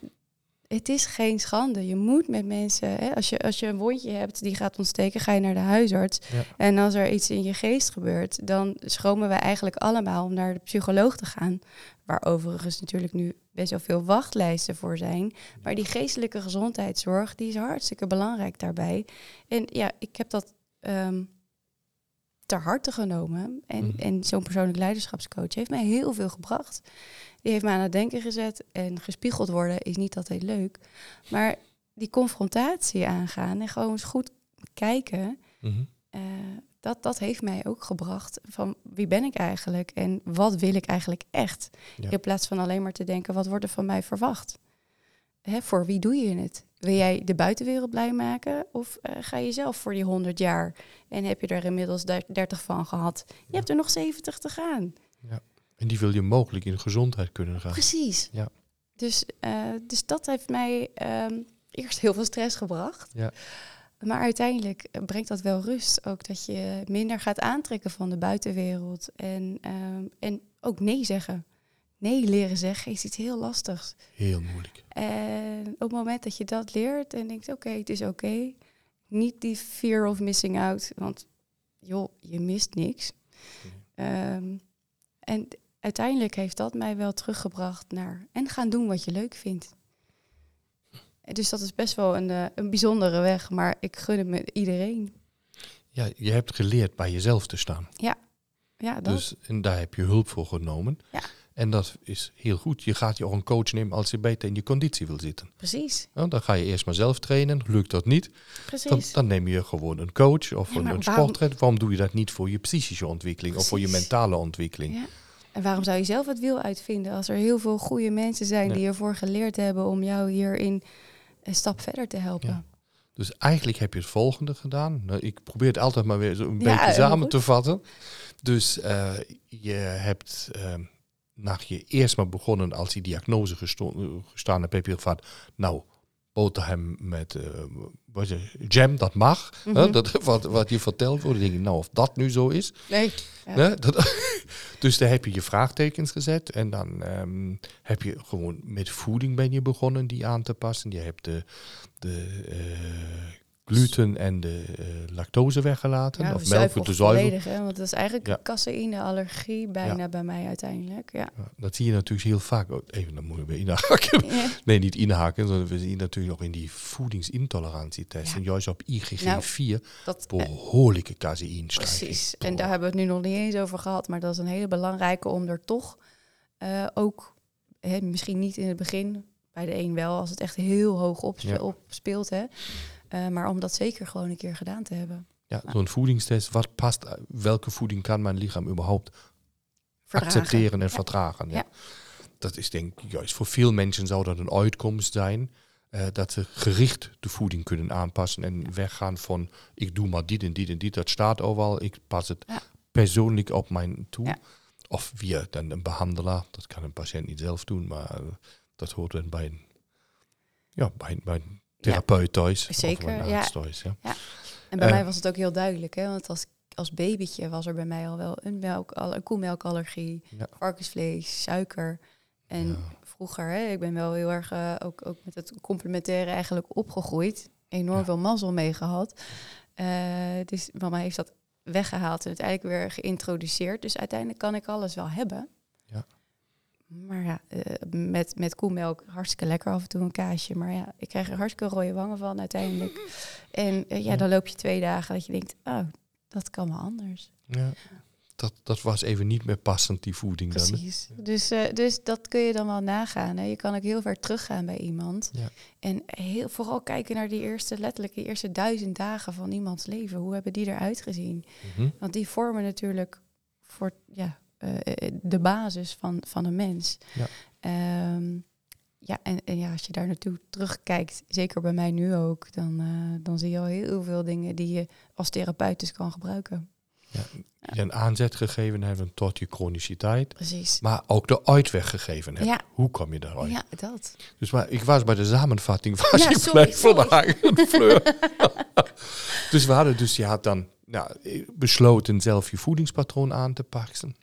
het is geen schande. Je moet met mensen, hè, als, je, als je een wondje hebt die gaat ontsteken, ga je naar de huisarts. Ja. En als er iets in je geest gebeurt, dan schromen wij eigenlijk allemaal om naar de psycholoog te gaan. Waar overigens natuurlijk nu best wel veel wachtlijsten voor zijn. Maar die geestelijke gezondheidszorg, die is hartstikke belangrijk daarbij. En ja, ik heb dat ehm, ter harte genomen. En, Mhm. en zo'n persoonlijk leiderschapscoach heeft mij heel veel gebracht. Die heeft mij aan het denken gezet. En gespiegeld worden is niet altijd leuk. Maar die confrontatie aangaan en gewoon eens goed kijken. Mhm. eh, dat, dat heeft mij ook gebracht van wie ben ik eigenlijk en wat wil ik eigenlijk echt. Ja. In plaats van alleen maar te denken, wat wordt er van mij verwacht? Hè, voor wie doe je het? Wil jij de buitenwereld blij maken of eh, ga je zelf voor die 100 jaar en heb je er inmiddels der- 30 van gehad? Je Ja. hebt er nog 70 te gaan. En die wil je mogelijk in de gezondheid kunnen gaan. Precies. Ja. Dus, eh, dus dat heeft mij ehm, eerst heel veel stress gebracht. Ja. Maar uiteindelijk eh, brengt dat wel rust. Ook dat je minder gaat aantrekken van de buitenwereld. En, ehm, en ook nee zeggen. Nee leren zeggen is iets heel lastigs. Heel moeilijk. En op het moment dat je dat leert en denkt, oké, het is oké. Niet die fear of missing out. Want joh, je mist niks. Ehm, en uiteindelijk heeft dat mij wel teruggebracht naar... en gaan doen wat je leuk vindt. Dus dat is best wel een, eh, een bijzondere weg, maar ik gun het met iedereen. ja, je hebt geleerd bij jezelf te staan. Ja, dat. Dus, en daar heb je hulp voor genomen. Ja. En dat is heel goed. Je gaat je ook een coach nemen als je beter in je conditie wil zitten. precies, Nou, dan ga je eerst maar zelf trainen. Lukt dat niet, precies. dan neem je gewoon een coach of Ja, een, een waarom- sporttrainer. Waarom doe je dat niet voor je psychische ontwikkeling of voor je mentale ontwikkeling? Ja. En waarom zou je zelf het wiel uitvinden als er heel veel goede mensen zijn Ja. die ervoor geleerd hebben om jou hierin een stap verder te helpen? Ja. Dus eigenlijk heb je het volgende gedaan. Nou, ik probeer het altijd maar weer zo een Ja, beetje samen goed. te vatten. Dus eh, je hebt uh, na je eerst maar begonnen als die diagnose gesto- gestaan hebt, heb je gevraagd, nou, boterham met uh, wat je, jam, dat mag. Mhm. hè, dat, wat, wat je vertelt wordt, denk ik, nou, of dat nu zo is. Nee. Ja. Hè, dat, dus daar heb je je vraagtekens gezet. En dan ehm, heb je gewoon met voeding ben je begonnen die aan te passen. Je hebt de, de eh, gluten en de eh, lactose weggelaten. Ja, of of melk zuivel de zuivel. volledig, hè? want dat is eigenlijk Ja. caseïneallergie bijna bij mij uiteindelijk. Ja. Dat zie je natuurlijk heel vaak. Oh, Even, dan moeten we weer inhaken. Nee, niet inhaken. We zien natuurlijk ook in die voedingsintolerantietesten. Juist op IgG4 Dat, eh, behoorlijke caseïnstijging. precies. En daar hebben we het nu nog niet eens over gehad, maar dat is een hele belangrijke om er toch eh, ook, hè, misschien niet in het begin, bij de een wel, als het echt heel hoog Ja. opspeelt, hè, eh, maar om dat zeker gewoon een keer gedaan te hebben. Ja, zo'n voedingstest. Wat past, welke voeding kan mijn lichaam überhaupt Verdragen. accepteren en Ja. vertragen. Ja. Ja. Dat is denk ik juist voor veel mensen zou dat een uitkomst zijn. eh, dat ze gericht de voeding kunnen aanpassen en weggaan van ik doe maar dit en dit en dit. Dat staat overal. Ik pas het persoonlijk op mijn toe. Of via dan een behandelaar. Dat kan een patiënt niet zelf doen, maar eh, dat hoort dan bij een, ja, bij, bij een therapeut thuis. Zeker, ja. Ja. En bij Eh. mij was het ook heel duidelijk, hè? want als, als babytje was er bij mij al wel een, melk, al, een koemelkallergie, Ja. varkensvlees, suiker. En vroeger, hè, ik ben wel heel erg eh, ook, ook met het complementaire eigenlijk opgegroeid. Enorm veel mazzel mee gehad. Eh, dus mama heeft dat weggehaald en uiteindelijk weer geïntroduceerd. Dus uiteindelijk kan ik alles wel hebben. Ja. Maar ja, eh, met, met koemelk hartstikke lekker af en toe een kaasje. Maar ja, ik krijg er hartstikke rode wangen van uiteindelijk. En eh, ja, dan loop je twee dagen dat je denkt, oh, dat kan wel anders. Ja. Dat, dat was even niet meer passend, die voeding dan. Precies. Dus, eh, dus dat kun je dan wel nagaan. Hè. Je kan ook heel ver teruggaan bij iemand. Ja. En heel, vooral kijken naar die eerste, letterlijk die eerste duizend dagen van iemands leven. Hoe hebben die eruit gezien? Mhm. Want die vormen natuurlijk voor ja, de basis van, van een mens. Ja. Ehm, ja, en, en ja, als je daar naartoe terugkijkt, zeker bij mij nu ook, dan, eh, dan zie je al heel veel dingen die je als therapeut dus kan gebruiken. Je een aanzet gegeven hebben tot je chroniciteit. Precies. Maar ook de uitweg gegeven hebben. Ja. Hoe kom je daaruit? Ja, dat. Dus maar, ik was bij de samenvatting was Ja, je sorry, blij van de sorry. Hagen Fleur. dus we hadden dus, je had dan nou, besloten zelf je voedingspatroon aan te pakken.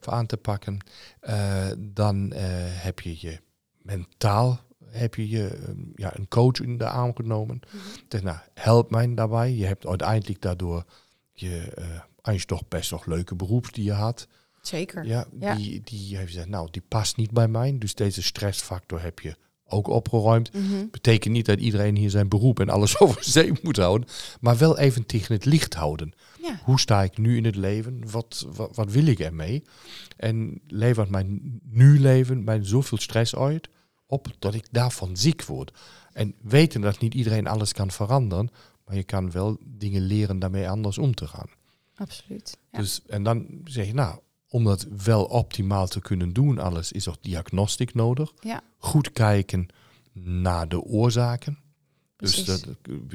Of aan te pakken. Eh, dan eh, heb je je mentaal heb je, je eh, ja, een coach in de arm genomen. Dus, nou, help mij daarbij. Je hebt uiteindelijk daardoor je eh, eigenlijk toch best nog leuke beroep die je had. Zeker. Ja, Ja. Die, die heeft gezegd, nou, die past niet bij mij. Dus deze stressfactor heb je ook opgeruimd. Mhm. Betekent niet dat iedereen hier zijn beroep en alles over zee moet houden. Maar wel even tegen het licht houden. Ja. Hoe sta ik nu in het leven? Wat, wat, wat wil ik ermee? En levert mijn nu leven mij zoveel stress uit op dat ik daarvan ziek word. En weten dat niet iedereen alles kan veranderen. Maar je kan wel dingen leren daarmee anders om te gaan. Absoluut. Ja. Dus, en dan zeg je, nou, om dat wel optimaal te kunnen doen, alles, is ook diagnostiek nodig. Ja. Goed kijken naar de oorzaken. Dus dat,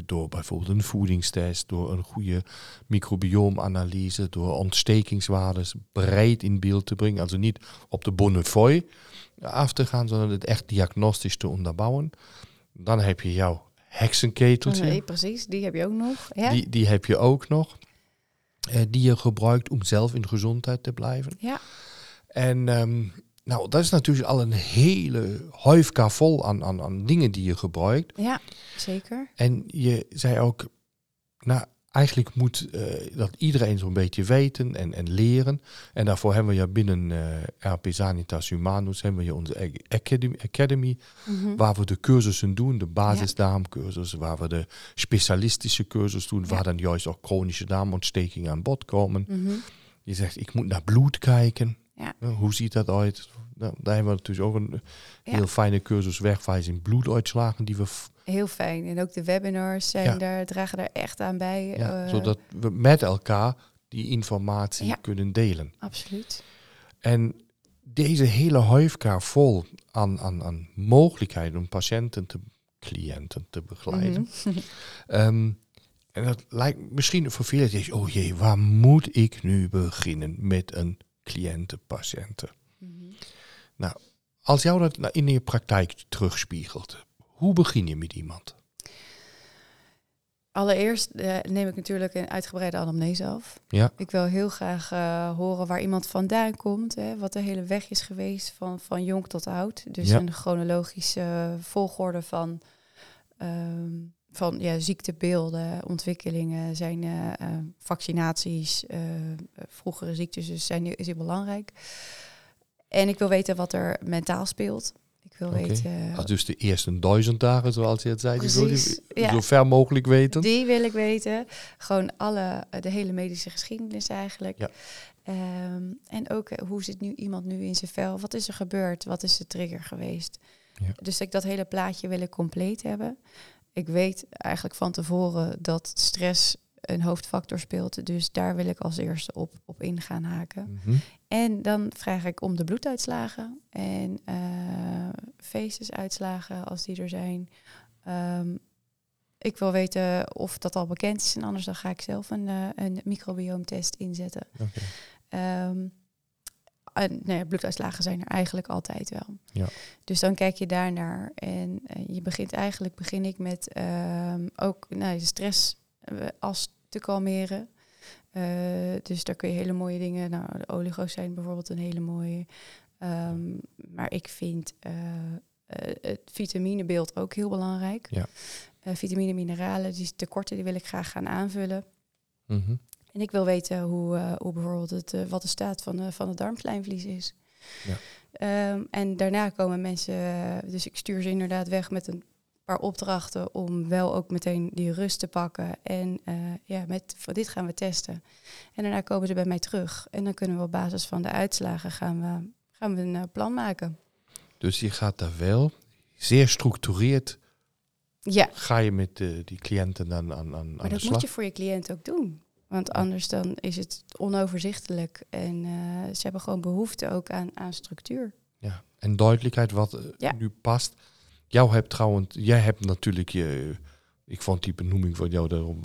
door bijvoorbeeld een voedingstest, door een goede microbioomanalyse, door ontstekingswaardes breed in beeld te brengen. Also niet op de bonne foy af te gaan, sondern het echt diagnostisch te onderbouwen. Dan heb je jouw heksenketeltje. Nee, precies. Die heb je ook nog. Ja. Die, die heb je ook nog. Eh, die je gebruikt om zelf in gezondheid te blijven. Ja. En ehm, nou, dat is natuurlijk al een hele huifka vol aan, aan, aan dingen die je gebruikt. ja, zeker. En je zei ook, nou, eigenlijk moet eh, dat iedereen zo'n beetje weten en, en leren. En daarvoor hebben we ja binnen eh RP Sanitas Humanus hebben we ja onze Ac- Academy, Academy Mhm. waar we de cursussen doen, de basisdarmcursus, waar we de specialistische cursus doen, waar dan juist ook chronische darmontstekingen aan bod komen. Mhm. Je zegt, ik moet naar bloed kijken. Ja. Nou, hoe ziet dat uit? Nou, daar hebben we natuurlijk ook een Ja. heel fijne cursus wegwijzing bloeduitslagen die we Heel fijn. En ook de webinars zijn Ja. daar, dragen daar echt aan bij. ja, eh, zodat we met elkaar die informatie kunnen delen. Absoluut. En deze hele huifkaar vol aan, aan, aan mogelijkheden om patiënten te cliënten te begeleiden. Mhm. Ehm, en dat lijkt misschien voor velen, dat je, oh jee, waar moet ik nu beginnen met een cliëntenpatiënten? Mhm. Als jou dat nou in je praktijk terugspiegelt, hoe begin je met iemand? Allereerst eh, neem ik natuurlijk een uitgebreide anamnese af. Ja. Ik wil heel graag eh, horen waar iemand vandaan komt. Hè, wat de hele weg is geweest van, van jong tot oud. Dus Ja. een chronologische volgorde van, ehm, van ja, ziektebeelden, ontwikkelingen, zijn eh, vaccinaties, vroegere ziektes. Dus zijn, is heel belangrijk. En ik wil weten wat er mentaal speelt. Ik wil weten... Dus de eerste duizend dagen, zoals je het zei, die wil je Precies, ja. zo ver mogelijk weten. Die wil ik weten. Gewoon alle, eh, de hele medische geschiedenis eigenlijk. Ja. Ehm, en ook eh, hoe zit nu iemand nu in zijn vel? Wat is er gebeurd? Wat is de trigger geweest? Ja. Dus ik dat hele plaatje wil ik compleet hebben. Ik weet eigenlijk van tevoren dat stress een hoofdfactor speelt. Dus daar wil ik als eerste op, op in gaan haken. Mhm. En dan vraag ik om de bloeduitslagen en eh feestuitslagen als die er zijn. Ehm, ik wil weten of dat al bekend is en anders dan ga ik zelf een, eh een microbioomtest inzetten. Oké. Ehm, en, nou ja, bloeduitslagen zijn er eigenlijk altijd wel. Ja. Dus dan kijk je daarnaar en eh, je begint eigenlijk begin ik met ehm, ook nou, de stress as te kalmeren. Eh, dus daar kun je hele mooie dingen. Nou, de oligo's zijn bijvoorbeeld een hele mooie. Ehm, maar ik vind eh, eh, het vitaminebeeld ook heel belangrijk. Ja. Vitamine, mineralen, die tekorten, die wil ik graag gaan aanvullen. Mhm. En ik wil weten hoe, hoe bijvoorbeeld het, wat de staat van, van het darmslijmvlies is. Ja. Ehm, en daarna komen mensen, dus ik stuur ze inderdaad weg met een paar opdrachten om wel ook meteen die rust te pakken. En eh, ja, met voor dit gaan we testen. En daarna komen ze bij mij terug. En dan kunnen we op basis van de uitslagen gaan we, gaan we een eh, plan maken. Dus je gaat daar wel zeer structureerd, Ja, ga je met eh, die cliënten aan, aan, aan, maar aan de dat slag. moet je voor je cliënt ook doen. Want anders dan is het onoverzichtelijk. En ze hebben gewoon behoefte ook aan, aan structuur. Ja. En duidelijkheid wat Ja. nu past. Jou hebt trouwens, jij hebt natuurlijk je, ik vond die benoeming van jou daarom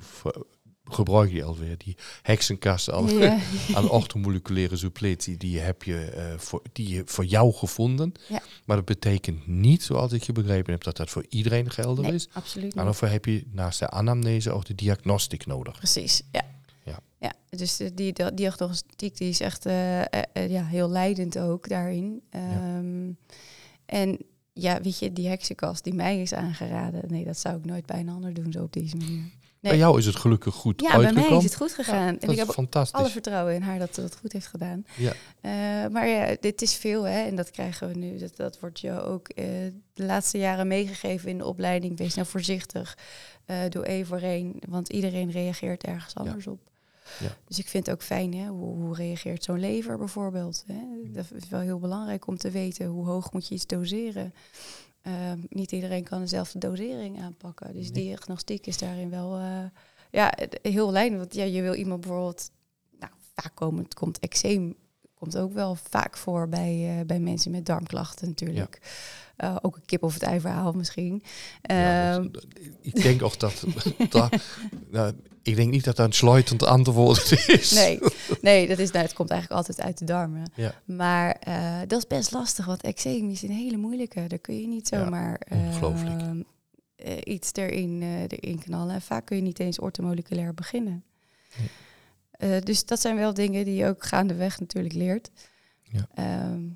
gebruik je alweer die heksenkast al Ja. aan orthomoleculaire suppletie, die heb je, eh, voor, die je voor jou gevonden. Ja. Maar dat betekent niet, zoals ik je begrepen heb, dat dat voor iedereen geldig Nee, is. absoluut En daarvoor heb je naast de anamnese ook de diagnostiek nodig. Precies, ja. Ja. ja dus die, die diagnostiek die is echt eh, eh, ja, heel leidend ook daarin. Ehm, En ja, weet je, die heksenkast die mij is aangeraden, nee, dat zou ik nooit bij een ander doen, zo op deze manier. Bij jou is het gelukkig goed Ja, bij uitgekomen. mij is het goed gegaan. en ik heb alle vertrouwen in haar dat ze dat goed heeft gedaan. Ja. Eh, maar ja, dit is veel, hè? En dat krijgen we nu. Dat, dat wordt je ook eh, de laatste jaren meegegeven in de opleiding. Wees nou voorzichtig. eh doe één voor één. Want iedereen reageert ergens anders op. Ja. Dus ik vind het ook fijn, hè? Hoe, hoe reageert zo'n lever bijvoorbeeld? Hè? Dat is wel heel belangrijk om te weten hoe hoog moet je iets doseren. Ehm, niet iedereen kan dezelfde dosering aanpakken. Dus Nee. diagnostiek is daarin wel eh, ja, heel lijnend. Want ja, je wil iemand bijvoorbeeld nou, vaak komt, komt eczeem komt ook wel vaak voor bij, eh, bij mensen met darmklachten natuurlijk. Eh, ook een kip of het ei verhaal misschien. Ja, Ehm, dat- ik denk ook dat, dat nou, ik denk niet dat dat een sluitend antwoord is. nee, nee dat is, nou, het komt eigenlijk altijd uit de darmen. Ja. Maar eh, dat is best lastig, want eczeem is een hele moeilijke. Daar kun je niet Ja, zomaar ehm, eh, iets erin, erin knallen. En vaak kun je niet eens ortomoleculair beginnen. Nee. Eh, dus dat zijn wel dingen die je ook gaandeweg natuurlijk leert. Ja. Ehm,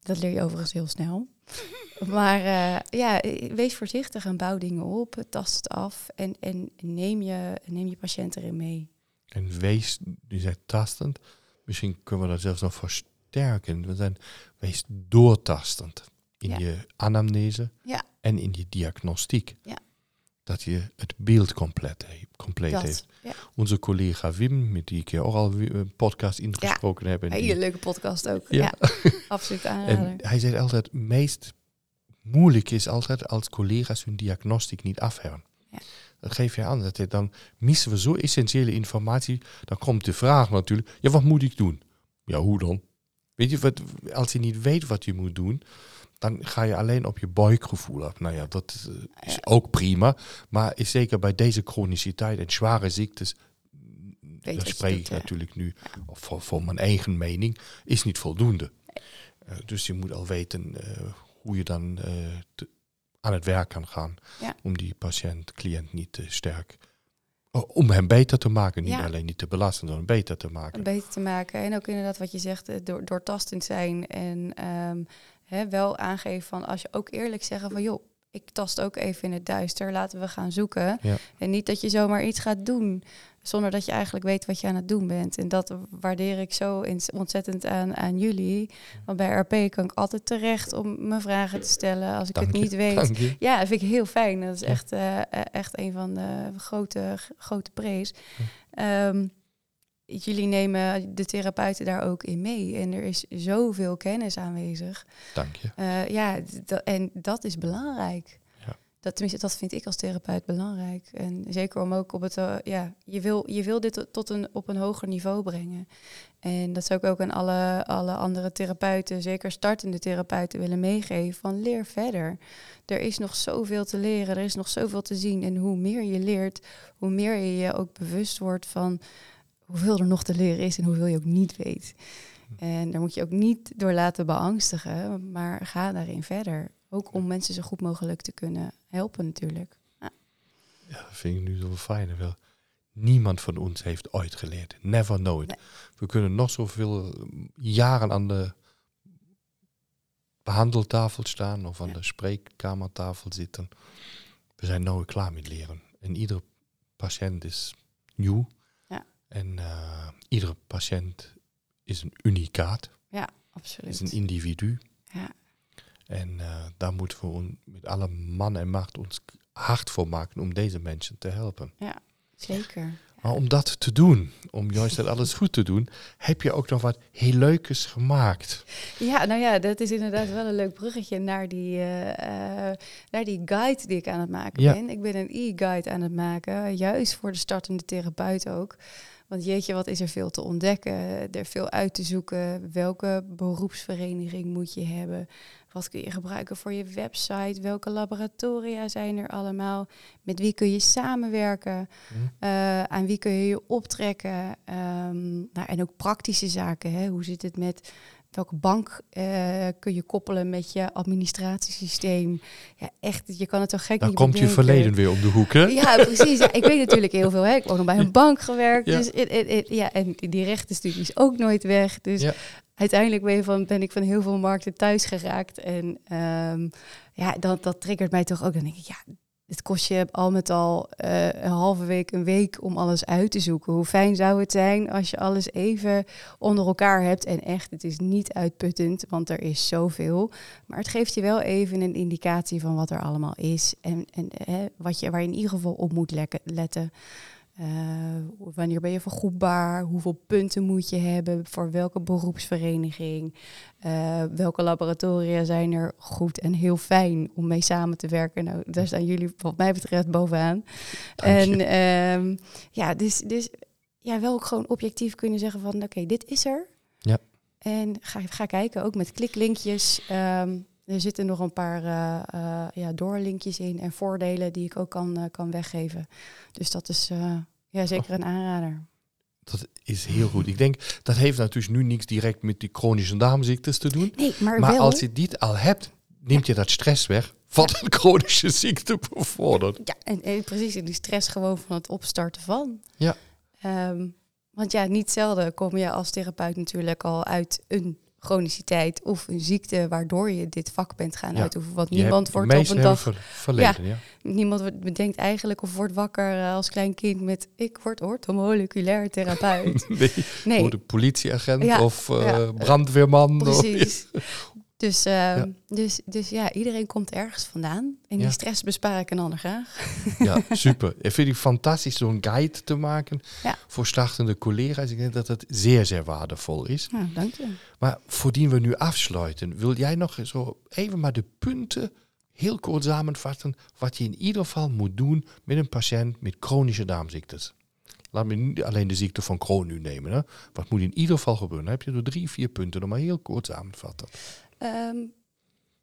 dat leer je overigens heel snel. Maar eh, ja, wees voorzichtig en bouw dingen op. Tast het af en, en neem, je, neem je patiënt erin mee. En wees, je zei tastend, misschien kunnen we dat zelfs nog versterken. We zijn, wees doortastend in Ja. je anamnese Ja. en in je diagnostiek. Ja. Dat je het beeld compleet, compleet heeft. Ja. Onze collega Wim, met die ik ook al een podcast ingesproken heb. en Een die- hele leuke podcast ook. Ja. Ja, absoluut aanrader. En hij zei altijd, het meest moeilijk is altijd als collega's hun diagnostiek niet af hebben. Ja. Dat geef je aan. Dat je, dan missen we zo essentiële informatie. Dan komt de vraag natuurlijk, ja, wat moet ik doen? Ja, hoe dan? Weet je, wat, als je niet weet wat je moet doen, dan ga je alleen op je buikgevoel af. Nou ja, dat eh, is ook prima. Maar is zeker bij deze chroniciteit en zware ziektes, Weet spreek ik natuurlijk nu of voor, voor mijn eigen mening, is niet voldoende. Eh, dus je moet al weten eh, hoe je dan te- aan het werk kan gaan Ja. om die patiënt, cliënt niet te sterk, om hem beter te maken, niet Ja. alleen niet te belasten, maar beter te maken. beter te maken. En ook inderdaad wat je zegt, door, doortastend zijn. En ehm, hè, wel aangeven van als je ook eerlijk zeggen van joh, ik tast ook even in het duister, laten we gaan zoeken. Ja. En niet dat je zomaar iets gaat doen zonder dat je eigenlijk weet wat je aan het doen bent. En dat waardeer ik zo ontzettend aan, aan jullie. Want bij RP kan ik altijd terecht om mijn vragen te stellen als ik Dank het je, niet weet. Ja, dat vind ik heel fijn. Dat is echt, eh, eh, echt een van de grote, grote prees. Jullie nemen de therapeuten daar ook in mee. En er is zoveel kennis aanwezig. Dank je. Eh, ja, en dat is belangrijk. Ja. Dat, tenminste, dat vind ik als therapeut belangrijk. En zeker om ook op het, eh, ja, je wil, je wil dit tot een, op een hoger niveau brengen. En dat zou ik ook aan alle, alle andere therapeuten, zeker startende therapeuten, willen meegeven. Van leer verder. Er is nog zoveel te leren, er is nog zoveel te zien. En hoe meer je leert, hoe meer je je ook bewust wordt van hoeveel er nog te leren is en hoeveel je ook niet weet. En daar moet je ook niet door laten beangstigen, maar ga daarin verder. Ook om mensen zo goed mogelijk te kunnen helpen natuurlijk. Ja, dat vind ik nu zo fijn. Wel, niemand van ons heeft ooit geleerd. Never know it. Nee. We kunnen nog zoveel eh, jaren aan de behandeltafel staan of aan Ja. de spreekkamertafel zitten. We zijn nooit klaar met leren. En iedere patiënt is nieuw. Ja. En eh, iedere patiënt is een unicaat, Absoluut. is een individu. Ja. En eh, daar moeten we on- met alle man en macht ons hard voor maken om deze mensen te helpen. Zeker. Maar om dat te doen, om juist dat alles goed te doen, heb je ook nog wat heel leukes gemaakt. Ja, nou ja, dat is inderdaad wel een leuk bruggetje naar die, eh, naar die guide die ik aan het maken Ja. ben. Ik ben een e-guide aan het maken, juist voor de startende therapeut ook. Want jeetje, wat is er veel te ontdekken, er veel uit te zoeken. Welke beroepsvereniging moet je hebben? Wat kun je gebruiken voor je website? Welke laboratoria zijn er allemaal? Met wie kun je samenwerken? Hm? Eh, aan wie kun je je optrekken? Ehm, nou, en ook praktische zaken. Hè? Hoe zit het met welke bank eh, kun je koppelen met je administratiesysteem? Ja, echt, je kan het toch gek Dan niet komt je verleden weer om de hoek, hè? Ja, precies. Ja, ik weet natuurlijk heel veel. Hè. Ik heb ook nog bij een bank gewerkt. Ja. Dus ja, en die rechtenstudie is ook nooit weg. Dus Ja. uiteindelijk ben, je van, ben ik van heel veel markten thuis geraakt. En ehm, ja, dat, dat triggert mij toch ook. Dan denk ik, ja, het kost je al met al eh, een halve week, een week om alles uit te zoeken. Hoe fijn zou het zijn als je alles even onder elkaar hebt. En echt, het is niet uitputtend, want er is zoveel. Maar het geeft je wel even een indicatie van wat er allemaal is. En, en hè, wat je, waar je in ieder geval op moet letten. Eh, wanneer ben je vergoedbaar? Hoeveel punten moet je hebben? Voor welke beroepsvereniging? Eh, welke laboratoria zijn er goed en heel fijn om mee samen te werken? Nou, daar staan jullie wat mij betreft bovenaan. En ehm, ja, dus, dus ja, wel ook gewoon objectief kunnen zeggen van oké, dit is er. Ja. En ga, ga kijken, ook met kliklinkjes. Ehm, er zitten nog een paar eh, eh, ja, doorlinkjes in en voordelen die ik ook kan, eh, kan weggeven. Dus dat is eh, ja, zeker een aanrader. Dat is heel goed. Ik denk, dat heeft natuurlijk nu niks direct met die chronische darmziektes te doen. Nee, maar, Maar wel. als je dit al hebt, neemt je dat stress weg, wat een chronische ziekte bevordert. Ja, en, en precies, en die stress gewoon van het opstarten van. Ja. Ehm, want ja, niet zelden kom je als therapeut natuurlijk al uit een chroniciteit of een ziekte waardoor je dit vak bent gaan Ja. uitoefenen. Want Je niemand wordt op een dag, ver- verleden, ja. niemand bedenkt eigenlijk of wordt wakker eh, als klein kind met ik word orthomoleculair therapeut. Nee, Nee, de politieagent Ja, of eh, brandweerman. of- precies. Dus, eh, Ja. dus, dus ja, iedereen komt ergens vandaan. En Ja. die stress bespaar ik een ander graag. Ja, super. Ik vind het fantastisch zo'n guide te maken Ja. voor startende collega's. Ik denk dat het zeer, zeer waardevol is. Nou, dank je. Maar voordien we nu afsluiten, wil jij nog zo even maar de punten heel kort samenvatten wat je in ieder geval moet doen met een patiënt met chronische darmziektes? Laat me niet alleen de ziekte van Crohn nu nemen. Hè. Wat moet in ieder geval gebeuren? Dan heb je er drie, vier punten, nog maar heel kort samenvatten. Ehm,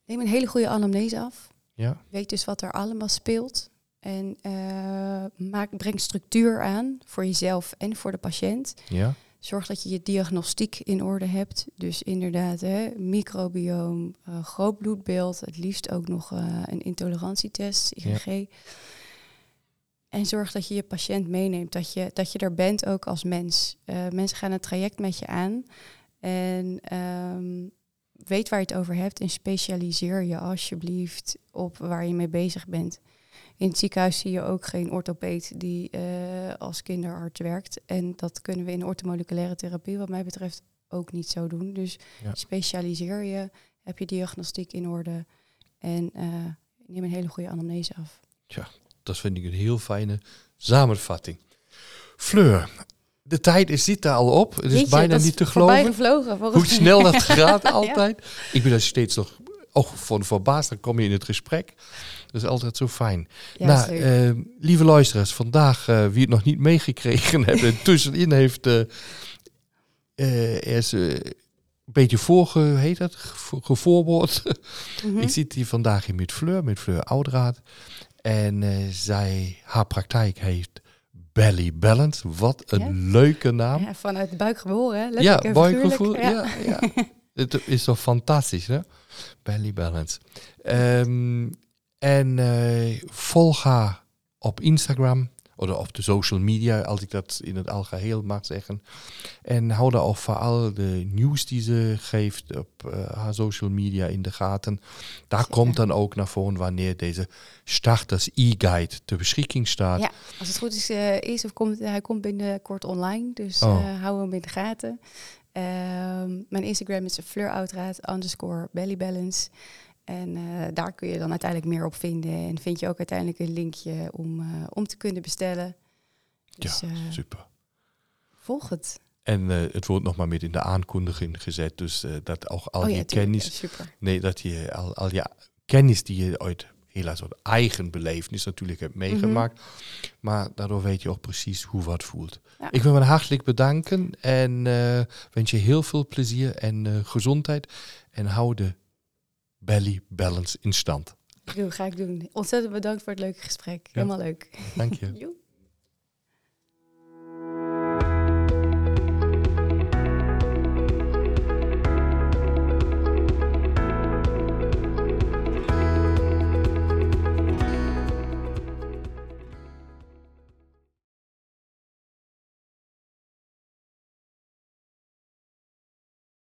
neem een hele goede anamnese af. Ja, Weet dus wat er allemaal speelt. En eh, maak, breng structuur aan voor jezelf en voor de patiënt. ja, Zorg dat je je diagnostiek in orde hebt. Dus inderdaad, hè, microbioom, eh, groot bloedbeeld, het liefst ook nog eh, een intolerantietest, IgG. En zorg dat je je patiënt meeneemt, dat je, dat je er bent ook als mens. Mensen gaan een traject met je aan en ehm, weet waar je het over hebt en specialiseer je alsjeblieft op waar je mee bezig bent. In het ziekenhuis zie je ook geen orthopeed die eh, als kinderarts werkt. En dat kunnen we in orthomoleculaire therapie wat mij betreft ook niet zo doen. Dus Ja. specialiseer je, heb je diagnostiek in orde en eh, neem een hele goede anamnese af. dat vind ik een heel fijne samenvatting. Fleur, de tijd is, zit daar al op. Het is bijna niet te geloven. hoe snel dat gaat altijd. Ik ben daar steeds nog ook van verbaasd. Dan kom je in het gesprek. Dat is altijd zo fijn. Ja, nou, zeker. eh, lieve luisteraars, vandaag eh, wie het nog niet meegekregen hebben, tussenin heeft eh, eh, er is een beetje voorge, heet dat, Gevo- gevoorwoord. Mhm. Ik zit hier vandaag hier met Fleur, met Fleur Oudraad. En zij, haar praktijk heeft Belly Balance. Wat een Ja. leuke naam. ja, vanuit de buik geboren, hè? Ja, buikgevoel. Ja, ja. Het is toch fantastisch, hè? Belly Balance. Ehm, en eh, volg haar op Instagram of op de social media, als ik dat in het algeheel mag zeggen. En hou daar ook vooral de nieuws die ze geeft op eh, haar social media in de gaten. Daar Zeker. komt dan ook naar voren wanneer deze starters e-guide ter beschikking staat. Ja. Als het goed is, eh, is of komt, hij komt binnenkort online. Dus Oh. eh, hou hem in de gaten. Ehm, mijn Instagram is fleuroudraad underscore bellybalance. En eh, daar kun je dan uiteindelijk meer op vinden. En vind je ook uiteindelijk een linkje om, eh, om te kunnen bestellen. Dus eh, Super. volg het. En het wordt nog maar met in de aankondiging gezet. Dus dat ook al oh je ja, kennis. Ja, super. Nee, dat je al, al je kennis die je uit helaas uit eigen belevenis natuurlijk hebt meegemaakt. Maar daardoor weet je ook precies hoe wat voelt. Ja. Ik wil me hartelijk bedanken en wens je heel veel plezier en gezondheid. En hou de belly balance in stand. Doe, ga ik doen. Ontzettend bedankt voor het leuke gesprek. Helemaal leuk. Dank je.